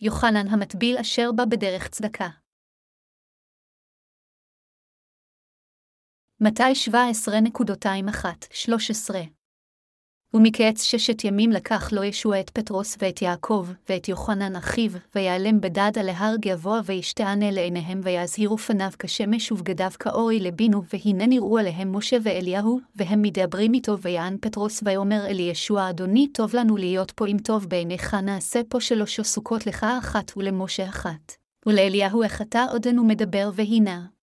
יוחנן המטביל אשר בא בדרך צדקה. מתי 17.21-13 ומקץ ששת ימים לקח לו ישוע את פטרוס ואת יעקב, ואת יוחנן אחיו, ויעלם בדד על ההר גבוה וישתענה לעיניהם, ויזהירו פניו כשמש ובגדיו כאורי לבינו, והנה נראו עליהם משה ואליהו, והם מדברים איתו, ויען פטרוס ויאמר אל ישוע, אדוני, טוב לנו להיות פה אם טוב בעיניך, נעשה פה שלוש סוכות לך אחת ולמשה אחת. ולאליהו אתה עודנו מדבר והנה.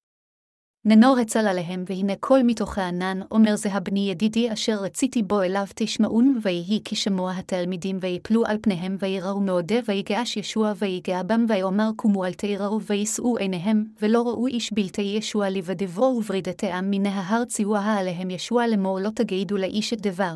ננור הצל עליהם, והנה קול מתוך הענן, אומר זה הבני ידידי אשר רציתי בו אליו תשמעון, ויהי כי שמוע התלמידים ויפלו על פניהם, ויראו מעודה, ויגעש ישוע, ויגע בם, ויאמר קומו אל תיראו, ויישאו עיניהם, ולא ראו איש בלתי ישוע לבדבו, וברידתי עם מן ההר ציווה עליהם ישוע לאמור לא תגידו לאיש את דבר.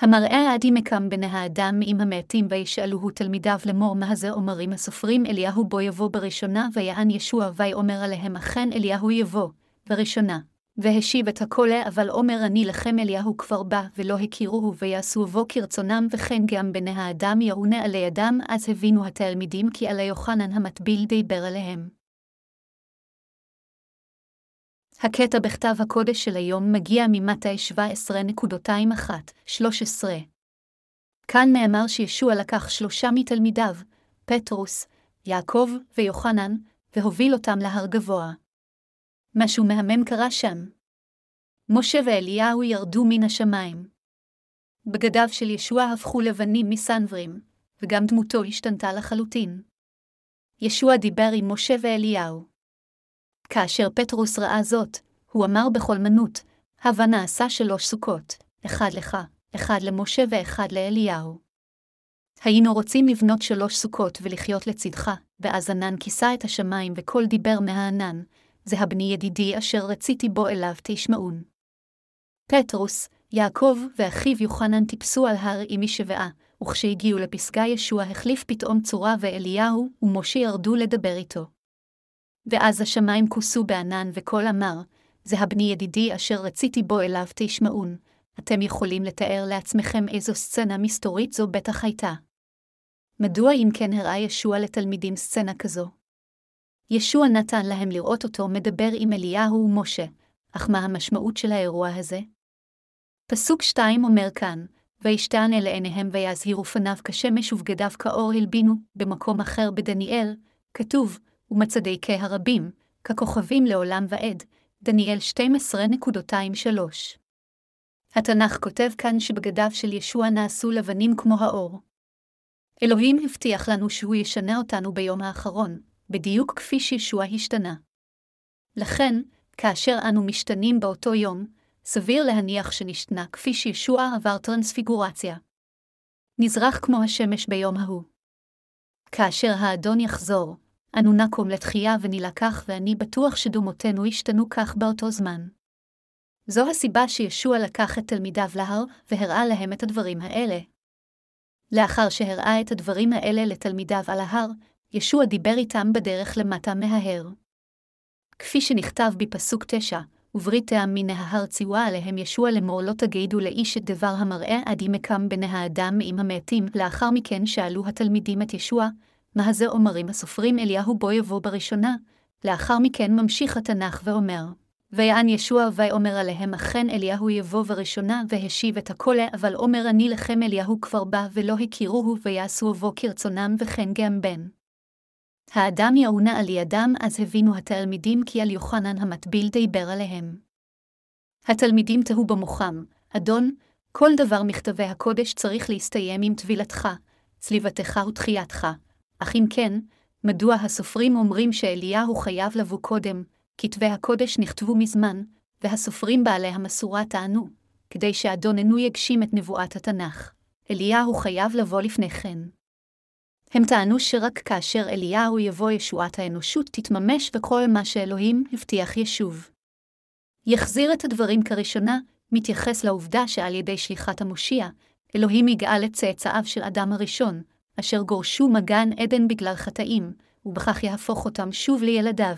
המראה עדי מקם בני האדם עם המעטים וישאלוהו תלמידיו לאמור מה זה אומרים הסופרים אליהו בו יבוא בראשונה ויען ישוע ויאמר עליהם אכן אליהו יבוא, בראשונה. והשיב את הקולה אבל אומר אני לכם אליהו כבר בא ולא הכירוהו ויעשו בו כרצונם וכן גם בני האדם יעונה עלי ידם אז הבינו התלמידים כי על יוחנן המטביל דיבר עליהם. הקטע בכתב הקודש של היום מגיע ממטאי 17.21-13. כאן נאמר שישוע לקח שלושה מתלמידיו, פטרוס, יעקב ויוחנן, והוביל אותם להר גבוה. משהו מהמם קרה שם. משה ואליהו ירדו מן השמיים. בגדיו של ישוע הפכו לבנים מסנוורים, וגם דמותו השתנתה לחלוטין. ישוע דיבר עם משה ואליהו. כאשר פטרוס ראה זאת, הוא אמר בכל מנות, הווה נעשה שלוש סוכות, אחד לך, אחד למשה ואחד לאליהו. היינו רוצים לבנות שלוש סוכות ולחיות לצדך, ואז ענן כיסה את השמיים וקול דיבר מהענן, זה הבני ידידי אשר רציתי בו אליו תשמעון. פטרוס, יעקב ואחיו יוחנן טיפסו על הר עם משבעה, וכשהגיעו לפסגה ישוע החליף פתאום צורה ואליהו ומשה ירדו לדבר איתו. ואז השמיים כוסו בענן וקול אמר, זה הבני ידידי אשר רציתי בו אליו תשמעון. אתם יכולים לתאר לעצמכם איזו סצנה מסתורית זו בטח הייתה. מדוע אם כן הראה ישוע לתלמידים סצנה כזו? ישוע נתן להם לראות אותו מדבר עם אליהו ומשה, אך מה המשמעות של האירוע הזה? פסוק שתיים אומר כאן, וישתענה לעיניהם ויזהירו פניו כשמש ובגדיו כאור הלבינו, במקום אחר בדניאל, כתוב, ומצדיקי הרבים, ככוכבים לעולם ועד, דניאל 12.23. התנ"ך כותב כאן שבגדיו של ישוע נעשו לבנים כמו האור. אלוהים הבטיח לנו שהוא ישנה אותנו ביום האחרון, בדיוק כפי שישוע השתנה. לכן, כאשר אנו משתנים באותו יום, סביר להניח שנשתנה כפי שישוע עבר טרנספיגורציה. נזרח כמו השמש ביום ההוא. כאשר האדון יחזור, אנו נקום לתחייה ונילקח, ואני בטוח שדומותינו ישתנו כך באותו זמן. זו הסיבה שישוע לקח את תלמידיו להר, והראה להם את הדברים האלה. לאחר שהראה את הדברים האלה לתלמידיו על ההר, ישוע דיבר איתם בדרך למטה מההר. כפי שנכתב בפסוק תשע, וברית העם מן ההר ציווה עליהם ישוע לאמור לא תגידו לאיש את דבר המראה עד ימקם בני האדם עם המתים. לאחר מכן שאלו התלמידים את ישוע, מה זה אומרים הסופרים אליהו בו יבוא בראשונה, לאחר מכן ממשיך התנ"ך ואומר, ויען ישוע ויאמר עליהם אכן אליהו יבוא בראשונה, והשיב את הקולה, אבל אומר אני לכם אליהו כבר בא, ולא הכירוהו, ויעשו בו כרצונם, וכן גם בן. האדם יעונה על ידם, אז הבינו התלמידים כי על יוחנן המטביל דיבר עליהם. התלמידים תהו במוחם, אדון, כל דבר מכתבי הקודש צריך להסתיים עם טבילתך, צליבתך ותחייתך, אך אם כן, מדוע הסופרים אומרים שאליהו חייב לבוא קודם, כתבי הקודש נכתבו מזמן, והסופרים בעלי המסורה טענו, כדי שאדוננו יגשים את נבואת התנ"ך. אליהו חייב לבוא לפני כן. הם טענו שרק כאשר אליהו יבוא ישועת האנושות תתממש וכל מה שאלוהים הבטיח ישוב. יחזיר את הדברים כראשונה, מתייחס לעובדה שעל ידי שליחת המושיע, אלוהים יגאל את צאצאיו של אדם הראשון, אשר גורשו מגן עדן בגלל חטאים, ובכך יהפוך אותם שוב לילדיו.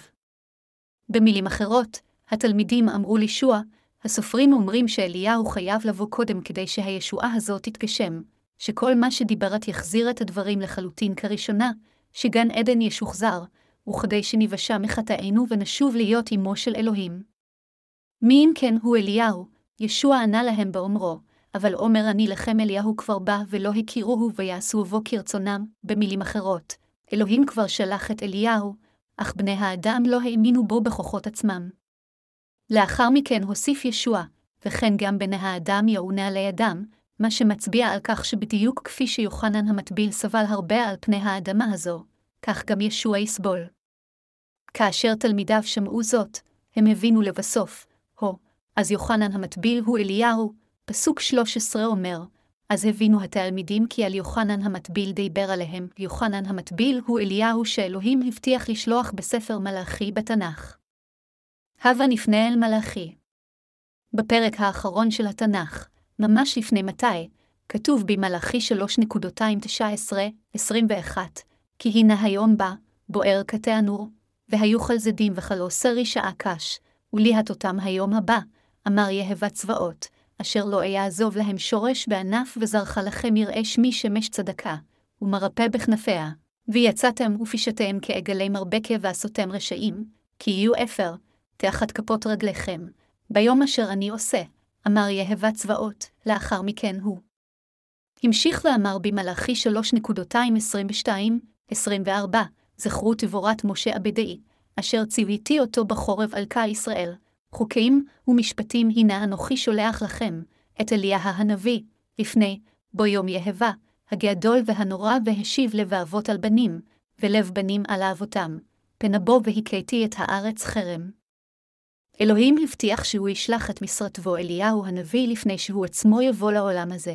במילים אחרות, התלמידים אמרו לישוע, הסופרים אומרים שאליהו חייב לבוא קודם כדי שהישועה הזאת תתגשם, שכל מה שדיברת יחזיר את הדברים לחלוטין כראשונה, שגן עדן ישוחזר, וכדי שניוושע מחטאינו ונשוב להיות אמו של אלוהים. מי אם כן הוא אליהו, ישוע ענה להם באומרו, אבל אומר אני לכם אליהו כבר בא ולא הכירוהו ויעשו בו כרצונם, במילים אחרות, אלוהים כבר שלח את אליהו, אך בני האדם לא האמינו בו בכוחות עצמם. לאחר מכן הוסיף ישוע, וכן גם בני האדם יעונה עלי אדם, מה שמצביע על כך שבדיוק כפי שיוחנן המטביל סבל הרבה על פני האדמה הזו, כך גם ישוע יסבול. כאשר תלמידיו שמעו זאת, הם הבינו לבסוף, הו, אז יוחנן המטביל הוא אליהו, פסוק 13 אומר, אז הבינו התלמידים כי על יוחנן המטביל דיבר עליהם, יוחנן המטביל הוא אליהו שאלוהים הבטיח לשלוח בספר מלאכי בתנ"ך. הבה נפנה אל מלאכי. בפרק האחרון של התנ"ך, ממש לפני מתי, כתוב במלאכי 3.19-21, כי הנה היום בא, בוער כתענור, והיו חלזדים וכלו שעה קש, וליהט אותם היום הבא, אמר יהבה צבאות, אשר לא אעזוב להם שורש בענף וזרחה לכם יראה שמי שמש צדקה, ומרפא בכנפיה, ויצאתם ופשעתם כעגלי מרבקה ועשותם רשעים, כי יהיו אפר, תחת כפות רגליכם, ביום אשר אני עושה, אמר יהבה צבאות, לאחר מכן הוא. המשיך ואמר במלאכי 3.22-24, זכרו תבורת משה עבדי, אשר ציוויתי אותו בחורב על כה ישראל, חוקים ומשפטים הנה אנוכי שולח לכם, את אליה הנביא, לפני, בו יום יהבה, הגדול והנורא והשיב לב האבות על בנים, ולב בנים על אבותם, פנבו והכיתי את הארץ חרם. אלוהים הבטיח שהוא ישלח את משרתו אליהו הנביא לפני שהוא עצמו יבוא לעולם הזה.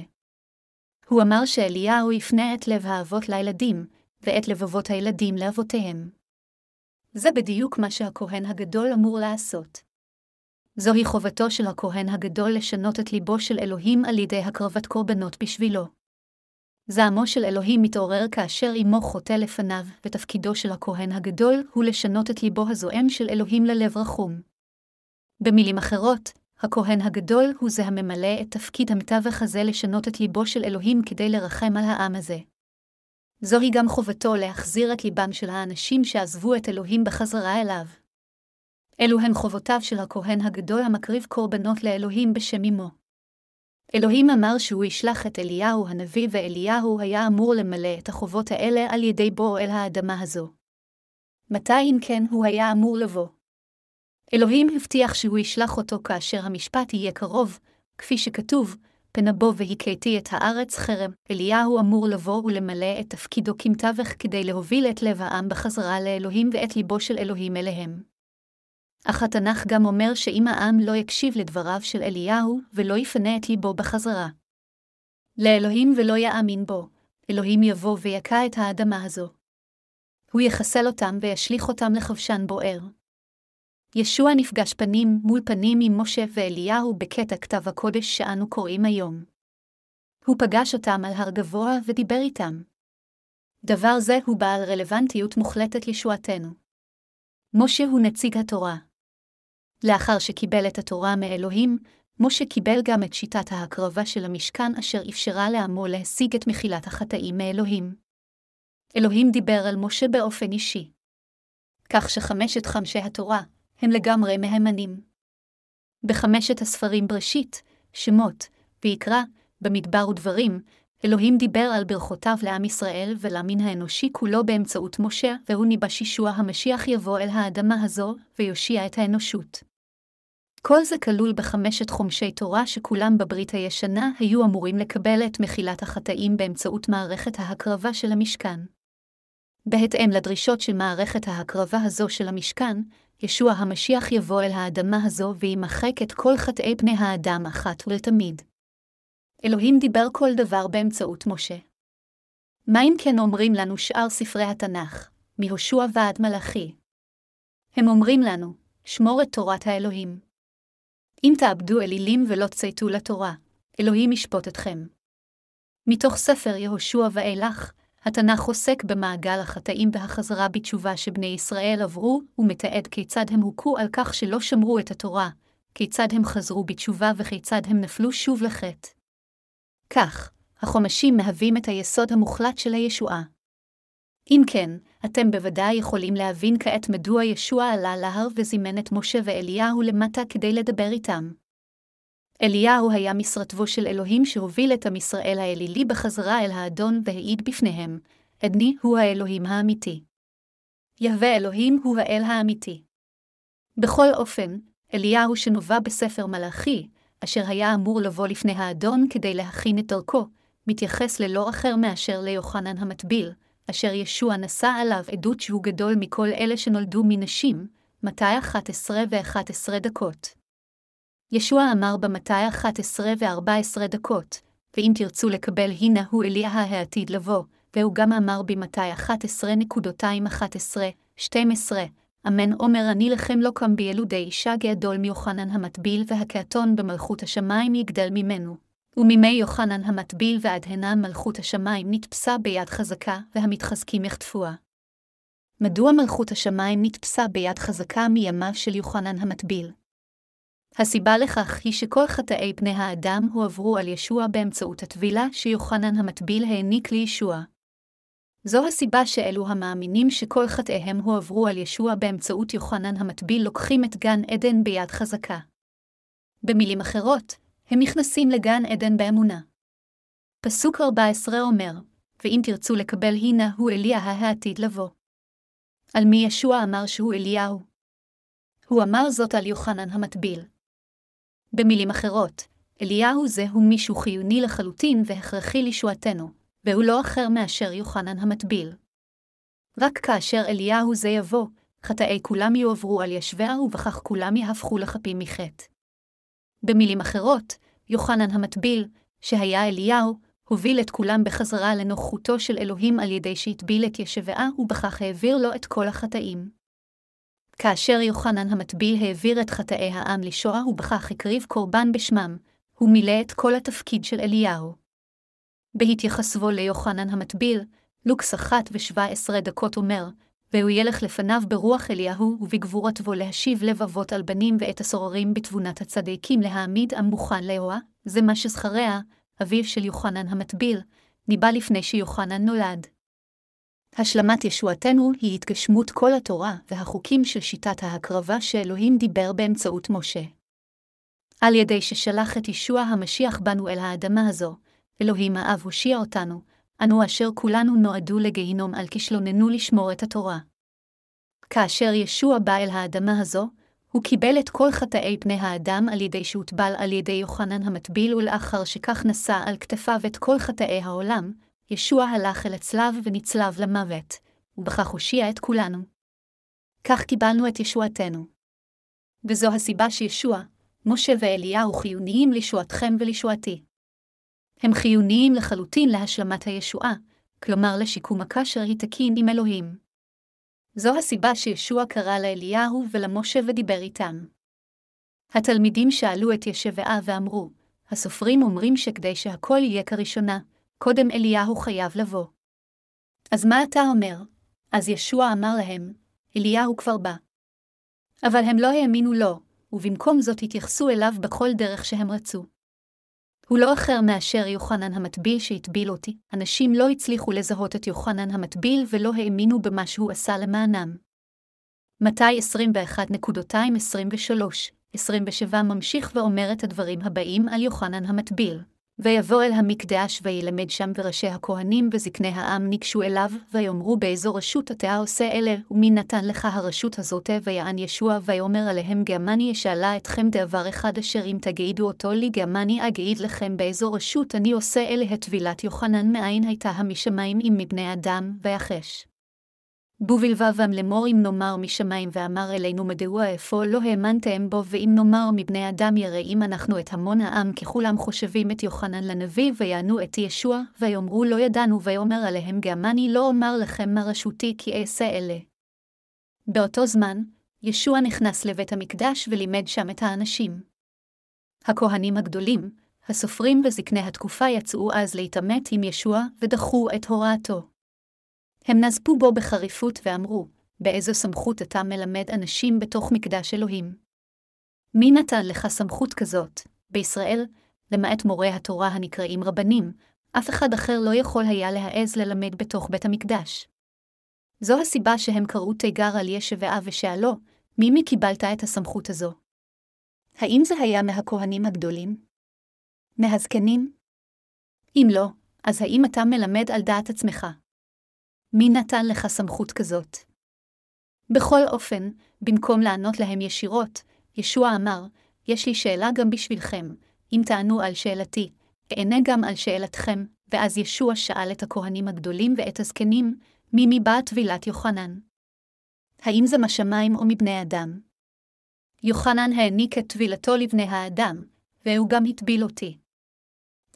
הוא אמר שאליהו יפנה את לב האבות לילדים, ואת לבבות הילדים לאבותיהם. זה בדיוק מה שהכהן הגדול אמור לעשות. זוהי חובתו של הכהן הגדול לשנות את ליבו של אלוהים על ידי הקרבת קורבנות בשבילו. זעמו של אלוהים מתעורר כאשר אמו חוטא לפניו, ותפקידו של הכהן הגדול הוא לשנות את ליבו הזועם של אלוהים ללב רחום. במילים אחרות, הכהן הגדול הוא זה הממלא את תפקיד המתווך הזה לשנות את ליבו של אלוהים כדי לרחם על העם הזה. זוהי גם חובתו להחזיר את ליבם של האנשים שעזבו את אלוהים בחזרה אליו. אלו הן חובותיו של הכהן הגדול המקריב קורבנות לאלוהים בשם אמו. אלוהים אמר שהוא ישלח את אליהו הנביא, ואליהו היה אמור למלא את החובות האלה על ידי בואו אל האדמה הזו. מתי אם כן הוא היה אמור לבוא? אלוהים הבטיח שהוא ישלח אותו כאשר המשפט יהיה קרוב, כפי שכתוב, פנבו והכיתי את הארץ חרם, אליהו אמור לבוא ולמלא את תפקידו כמתווך כדי להוביל את לב העם בחזרה לאלוהים ואת ליבו של אלוהים אליהם. אך התנ"ך גם אומר שאם העם לא יקשיב לדבריו של אליהו, ולא יפנה את ליבו בחזרה. לאלוהים ולא יאמין בו, אלוהים יבוא ויכה את האדמה הזו. הוא יחסל אותם וישליך אותם לכבשן בוער. ישוע נפגש פנים מול פנים עם משה ואליהו בקטע כתב הקודש שאנו קוראים היום. הוא פגש אותם על הר גבוה ודיבר איתם. דבר זה הוא בעל רלוונטיות מוחלטת ישועתנו. משה הוא נציג התורה. לאחר שקיבל את התורה מאלוהים, משה קיבל גם את שיטת ההקרבה של המשכן אשר אפשרה לעמו להשיג את מחילת החטאים מאלוהים. אלוהים דיבר על משה באופן אישי. כך שחמשת חמשי התורה, הם לגמרי מהימנים. בחמשת הספרים בראשית, שמות, ויקרא, במדבר ודברים, אלוהים דיבר על ברכותיו לעם ישראל ולמין האנושי כולו באמצעות משה, והוא ניבש ישוע המשיח יבוא אל האדמה הזו, ויושיע את האנושות. כל זה כלול בחמשת חומשי תורה שכולם בברית הישנה היו אמורים לקבל את מחילת החטאים באמצעות מערכת ההקרבה של המשכן. בהתאם לדרישות של מערכת ההקרבה הזו של המשכן, ישוע המשיח יבוא אל האדמה הזו וימחק את כל חטאי פני האדם אחת ולתמיד. אלוהים דיבר כל דבר באמצעות משה. מה אם כן אומרים לנו שאר ספרי התנ"ך, מהושע ועד מלאכי? הם אומרים לנו, שמור את תורת האלוהים. אם תאבדו אלילים ולא צייתו לתורה, אלוהים ישפוט אתכם. מתוך ספר יהושע ואילך, התנ"ך עוסק במעגל החטאים והחזרה בתשובה שבני ישראל עברו, ומתעד כיצד הם הוכו על כך שלא שמרו את התורה, כיצד הם חזרו בתשובה וכיצד הם נפלו שוב לחטא. כך, החומשים מהווים את היסוד המוחלט של הישועה. אם כן, אתם בוודאי יכולים להבין כעת מדוע ישוע עלה להר וזימן את משה ואליהו למטה כדי לדבר איתם. אליהו היה משרתבו של אלוהים שהוביל את עם ישראל האלילי בחזרה אל האדון והעיד בפניהם, עדני הוא האלוהים האמיתי. יהווה אלוהים הוא האל האמיתי. בכל אופן, אליהו שנובע בספר מלאכי, אשר היה אמור לבוא לפני האדון כדי להכין את דרכו, מתייחס ללא אחר מאשר ליוחנן המטביל, אשר ישוע נשא עליו עדות שהוא גדול מכל אלה שנולדו מנשים, מתי 11 ו-11 דקות. ישוע אמר במתי 11 ו-14 דקות, ואם תרצו לקבל הנה הוא אליה העתיד לבוא, והוא גם אמר במתי 11.211, 12, אמן אומר אני לכם לא קם בילודי אישה גדול מיוחנן המטביל והקעתון במלכות השמיים יגדל ממנו. ומימי יוחנן המטביל ועד הנה מלכות השמיים נתפסה ביד חזקה, והמתחזקים יחטפוה. מדוע מלכות השמיים נתפסה ביד חזקה מימיו של יוחנן המטביל? הסיבה לכך היא שכל חטאי פני האדם הועברו על ישוע באמצעות הטבילה שיוחנן המטביל העניק לישוע. זו הסיבה שאלו המאמינים שכל חטאיהם הועברו על ישוע באמצעות יוחנן המטביל לוקחים את גן עדן ביד חזקה. במילים אחרות, הם נכנסים לגן עדן באמונה. פסוק 14 אומר, ואם תרצו לקבל הנה הוא אליה העתיד לבוא. על מי ישוע אמר שהוא אליהו? הוא אמר זאת על יוחנן המטביל. במילים אחרות, אליהו זה הוא מישהו חיוני לחלוטין והכרחי לישועתנו, והוא לא אחר מאשר יוחנן המטביל. רק כאשר אליהו זה יבוא, חטאי כולם יועברו על ישביה ובכך כולם יהפכו לחפים מחטא. במילים אחרות, יוחנן המטביל, שהיה אליהו, הוביל את כולם בחזרה לנוחותו של אלוהים על ידי שהטביל את ישבעה, ובכך העביר לו את כל החטאים. כאשר יוחנן המטביל העביר את חטאי העם לשואה ובכך הקריב קורבן בשמם, הוא מילא את כל התפקיד של אליהו. בהתייחסבו ליוחנן המטביל, לוקס אחת ושבע עשרה דקות אומר, והוא ילך לפניו ברוח אליהו ובגבורת בו להשיב לבבות על בנים ואת הסוררים בתבונת הצדיקים להעמיד עם מוכן לאוה, זה מה שזכריה, אביו של יוחנן המטביל, ניבא לפני שיוחנן נולד. השלמת ישועתנו היא התגשמות כל התורה והחוקים של שיטת ההקרבה שאלוהים דיבר באמצעות משה. על ידי ששלח את ישוע המשיח בנו אל האדמה הזו, אלוהים האב הושיע אותנו, אנו אשר כולנו נועדו לגיהינום על כישלוננו לשמור את התורה. כאשר ישוע בא אל האדמה הזו, הוא קיבל את כל חטאי פני האדם על ידי שהוטבל על ידי יוחנן המטביל, ולאחר שכך נשא על כתפיו את כל חטאי העולם, ישוע הלך אל הצלב ונצלב למוות, ובכך הושיע את כולנו. כך קיבלנו את ישועתנו. וזו הסיבה שישוע, משה ואליהו חיוניים לישועתכם ולישועתי. הם חיוניים לחלוטין להשלמת הישועה, כלומר לשיקום הקשר תקין עם אלוהים. זו הסיבה שישוע קרא לאליהו ולמשה ודיבר איתם. התלמידים שאלו את ישבעה ואמרו, הסופרים אומרים שכדי שהכל יהיה כראשונה, קודם אליהו חייב לבוא. אז מה אתה אומר? אז ישוע אמר להם, אליהו כבר בא. אבל הם לא האמינו לו, ובמקום זאת התייחסו אליו בכל דרך שהם רצו. הוא לא אחר מאשר יוחנן המטביל שהטביל אותי. אנשים לא הצליחו לזהות את יוחנן המטביל ולא האמינו במה שהוא עשה למענם. מתי 21.23, 27 ממשיך ואומר את הדברים הבאים על יוחנן המטביל. ויבוא אל המקדש וילמד שם וראשי הכהנים וזקני העם ניגשו אליו, ויאמרו באיזו רשות אתה עושה אלה, ומי נתן לך הרשות הזאת, ויען ישוע, ויאמר עליהם גמני ישאלה אתכם דבר אחד אשר אם תגידו אותו לי גמני אגיד לכם באיזו רשות אני עושה אלה? הטבילת יוחנן מאין הייתה המשמיים אם מבני אדם, ויחש. בו בלבבם לאמור אם נאמר משמיים ואמר אלינו מדוע אפוא לא האמנתם בו ואם נאמר מבני אדם ירא אם אנחנו את המון העם ככולם חושבים את יוחנן לנביא ויענו את ישוע ויאמרו לא ידענו ויאמר עליהם גם אני לא אומר לכם מה רשותי כי אעשה אלה. באותו זמן, ישוע נכנס לבית המקדש ולימד שם את האנשים. הכהנים הגדולים, הסופרים וזקני התקופה יצאו אז להתעמת עם ישוע ודחו את הוראתו. הם נזפו בו בחריפות ואמרו, באיזו סמכות אתה מלמד אנשים בתוך מקדש אלוהים? מי נתן לך סמכות כזאת, בישראל, למעט מורי התורה הנקראים רבנים, אף אחד אחר לא יכול היה להעז ללמד בתוך בית המקדש. זו הסיבה שהם קראו תיגר על ישבעה ושאלו, מי קיבלת את הסמכות הזו? האם זה היה מהכהנים הגדולים? מהזקנים? אם לא, אז האם אתה מלמד על דעת עצמך? מי נתן לך סמכות כזאת? בכל אופן, במקום לענות להם ישירות, ישוע אמר, יש לי שאלה גם בשבילכם, אם תענו על שאלתי, אענה גם על שאלתכם, ואז ישוע שאל את הכהנים הגדולים ואת הזקנים, מי מבא טבילת יוחנן? האם זה משמיים או מבני אדם? יוחנן העניק את טבילתו לבני האדם, והוא גם הטביל אותי.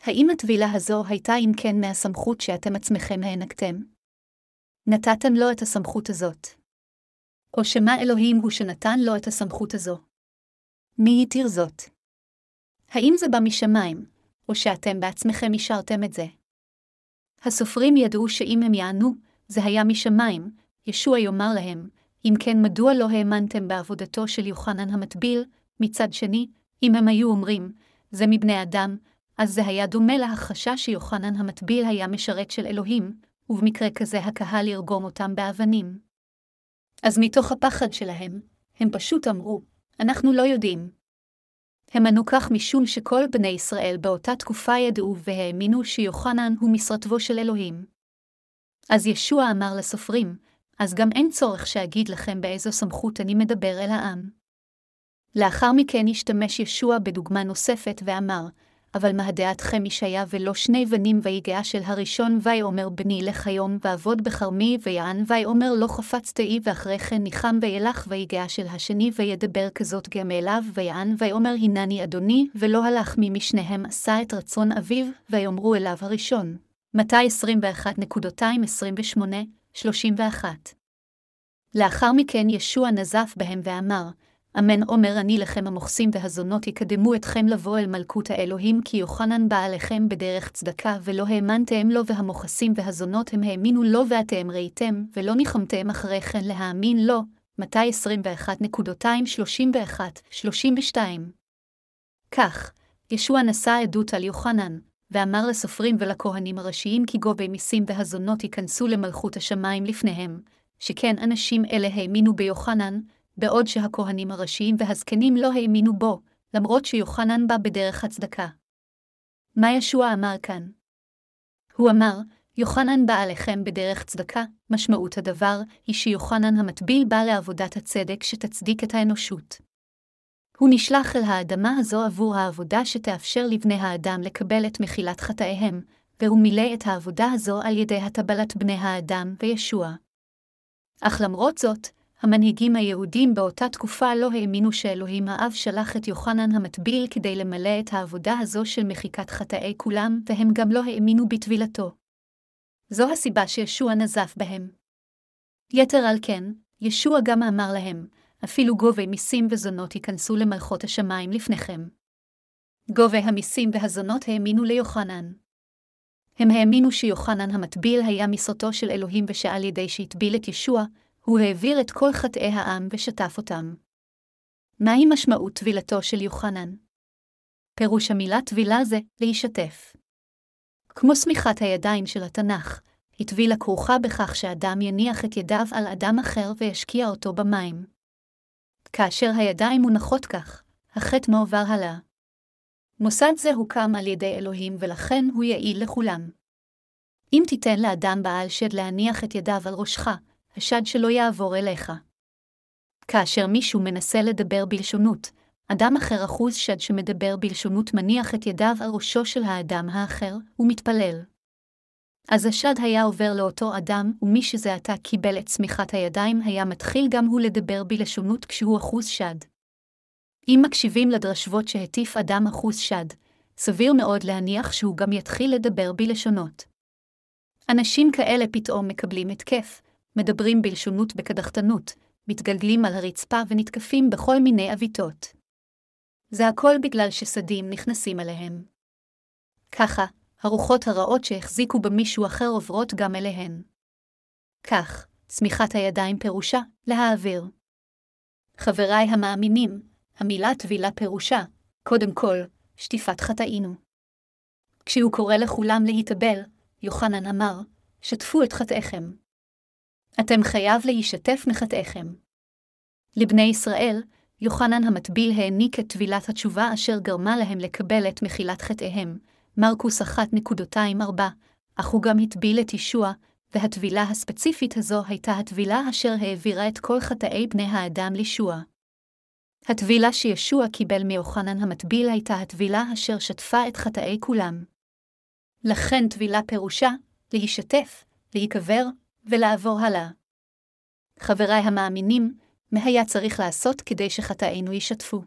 האם הטבילה הזו הייתה אם כן מהסמכות שאתם עצמכם הענקתם? נתתם לו את הסמכות הזאת. או שמה אלוהים הוא שנתן לו את הסמכות הזו? מי התיר זאת? האם זה בא משמיים, או שאתם בעצמכם אישרתם את זה? הסופרים ידעו שאם הם יענו, זה היה משמיים, ישוע יאמר להם, אם כן מדוע לא האמנתם בעבודתו של יוחנן המטביל, מצד שני, אם הם היו אומרים, זה מבני אדם, אז זה היה דומה להכחשה שיוחנן המטביל היה משרת של אלוהים, ובמקרה כזה הקהל ירגום אותם באבנים. אז מתוך הפחד שלהם, הם פשוט אמרו, אנחנו לא יודעים. הם ענו כך משום שכל בני ישראל באותה תקופה ידעו והאמינו שיוחנן הוא משרתבו של אלוהים. אז ישוע אמר לסופרים, אז גם אין צורך שאגיד לכם באיזו סמכות אני מדבר אל העם. לאחר מכן השתמש ישוע בדוגמה נוספת ואמר, אבל מה דעתכם ישעיה ולא שני בנים ויגעה של הראשון ויאמר בני לך היום ועבוד בכרמי ויען ויאמר לא חפצת אי ואחרי כן ניחם וילך ויגעה של השני וידבר כזאת גם אליו ויען ויאמר הנני אדוני ולא הלך מי משניהם עשה את רצון אביו ויאמרו אליו הראשון. מתי 21.228-31 לאחר מכן ישוע נזף בהם ואמר, אמן אומר אני לכם המוכסים והזונות יקדמו אתכם לבוא אל מלכות האלוהים, כי יוחנן בא עליכם בדרך צדקה, ולא האמנתם לו, והמוכסים והזונות הם האמינו לו, ואתם ראיתם, ולא ניחמתם אחרי כן להאמין לו. מתי 21.231-32 כך, ישוע נשא עדות על יוחנן, ואמר לסופרים ולכהנים הראשיים כי גובי מיסים והזונות ייכנסו למלכות השמיים לפניהם, שכן אנשים אלה האמינו ביוחנן, בעוד שהכהנים הראשיים והזקנים לא האמינו בו, למרות שיוחנן בא בדרך הצדקה. מה ישוע אמר כאן? הוא אמר, יוחנן בא עליכם בדרך צדקה, משמעות הדבר היא שיוחנן המטביל בא לעבודת הצדק שתצדיק את האנושות. הוא נשלח אל האדמה הזו עבור העבודה שתאפשר לבני האדם לקבל את מחילת חטאיהם, והוא מילא את העבודה הזו על ידי הטבלת בני האדם וישוע. אך למרות זאת, המנהיגים היהודים באותה תקופה לא האמינו שאלוהים האב שלח את יוחנן המטביל כדי למלא את העבודה הזו של מחיקת חטאי כולם, והם גם לא האמינו בטבילתו. זו הסיבה שישוע נזף בהם. יתר על כן, ישוע גם אמר להם, אפילו גובי מיסים וזונות ייכנסו למלכות השמיים לפניכם. גובי המיסים והזונות האמינו ליוחנן. הם האמינו שיוחנן המטביל היה משרתו של אלוהים ושעל ידי שהטביל את ישוע, הוא העביר את כל חטאי העם ושטף אותם. מהי משמעות טבילתו של יוחנן? פירוש המילה טבילה זה להישתף. כמו סמיכת הידיים של התנ"ך, היא טבילה כרוכה בכך שאדם יניח את ידיו על אדם אחר וישקיע אותו במים. כאשר הידיים מונחות כך, החטא מועבר הלאה. מוסד זה הוקם על ידי אלוהים ולכן הוא יעיל לכולם. אם תיתן לאדם בעל שד להניח את ידיו על ראשך, השד שלא יעבור אליך. כאשר מישהו מנסה לדבר בלשונות, אדם אחר אחוז שד שמדבר בלשונות מניח את ידיו על ראשו של האדם האחר, ומתפלל. אז השד היה עובר לאותו אדם, ומי שזה עתה קיבל את צמיחת הידיים היה מתחיל גם הוא לדבר בלשונות כשהוא אחוז שד. אם מקשיבים לדרשבות שהטיף אדם אחוז שד, סביר מאוד להניח שהוא גם יתחיל לדבר בלשונות. אנשים כאלה פתאום מקבלים התקף, מדברים בלשונות בקדחתנות, מתגלגלים על הרצפה ונתקפים בכל מיני עוויתות. זה הכל בגלל שסדים נכנסים אליהם. ככה, הרוחות הרעות שהחזיקו במישהו אחר עוברות גם אליהן. כך, צמיחת הידיים פירושה להעביר. חבריי המאמינים, המילה טבילה פירושה, קודם כל, שטיפת חטאינו. כשהוא קורא לכולם להתאבל, יוחנן אמר, שתפו את חטאיכם. אתם חייב להישתף מחטאיכם. לבני ישראל, יוחנן המטביל העניק את טבילת התשובה אשר גרמה להם לקבל את מחילת חטאיהם, מרקוס 1.24, אך הוא גם הטביל את ישוע, והטבילה הספציפית הזו הייתה הטבילה אשר העבירה את כל חטאי בני האדם לישוע. הטבילה שישוע קיבל מיוחנן המטביל הייתה הטבילה אשר שטפה את חטאי כולם. לכן טבילה פירושה להישתף, להיקבר ולעבור הלאה. חבריי המאמינים, מה היה צריך לעשות כדי שחטאינו ישתפו?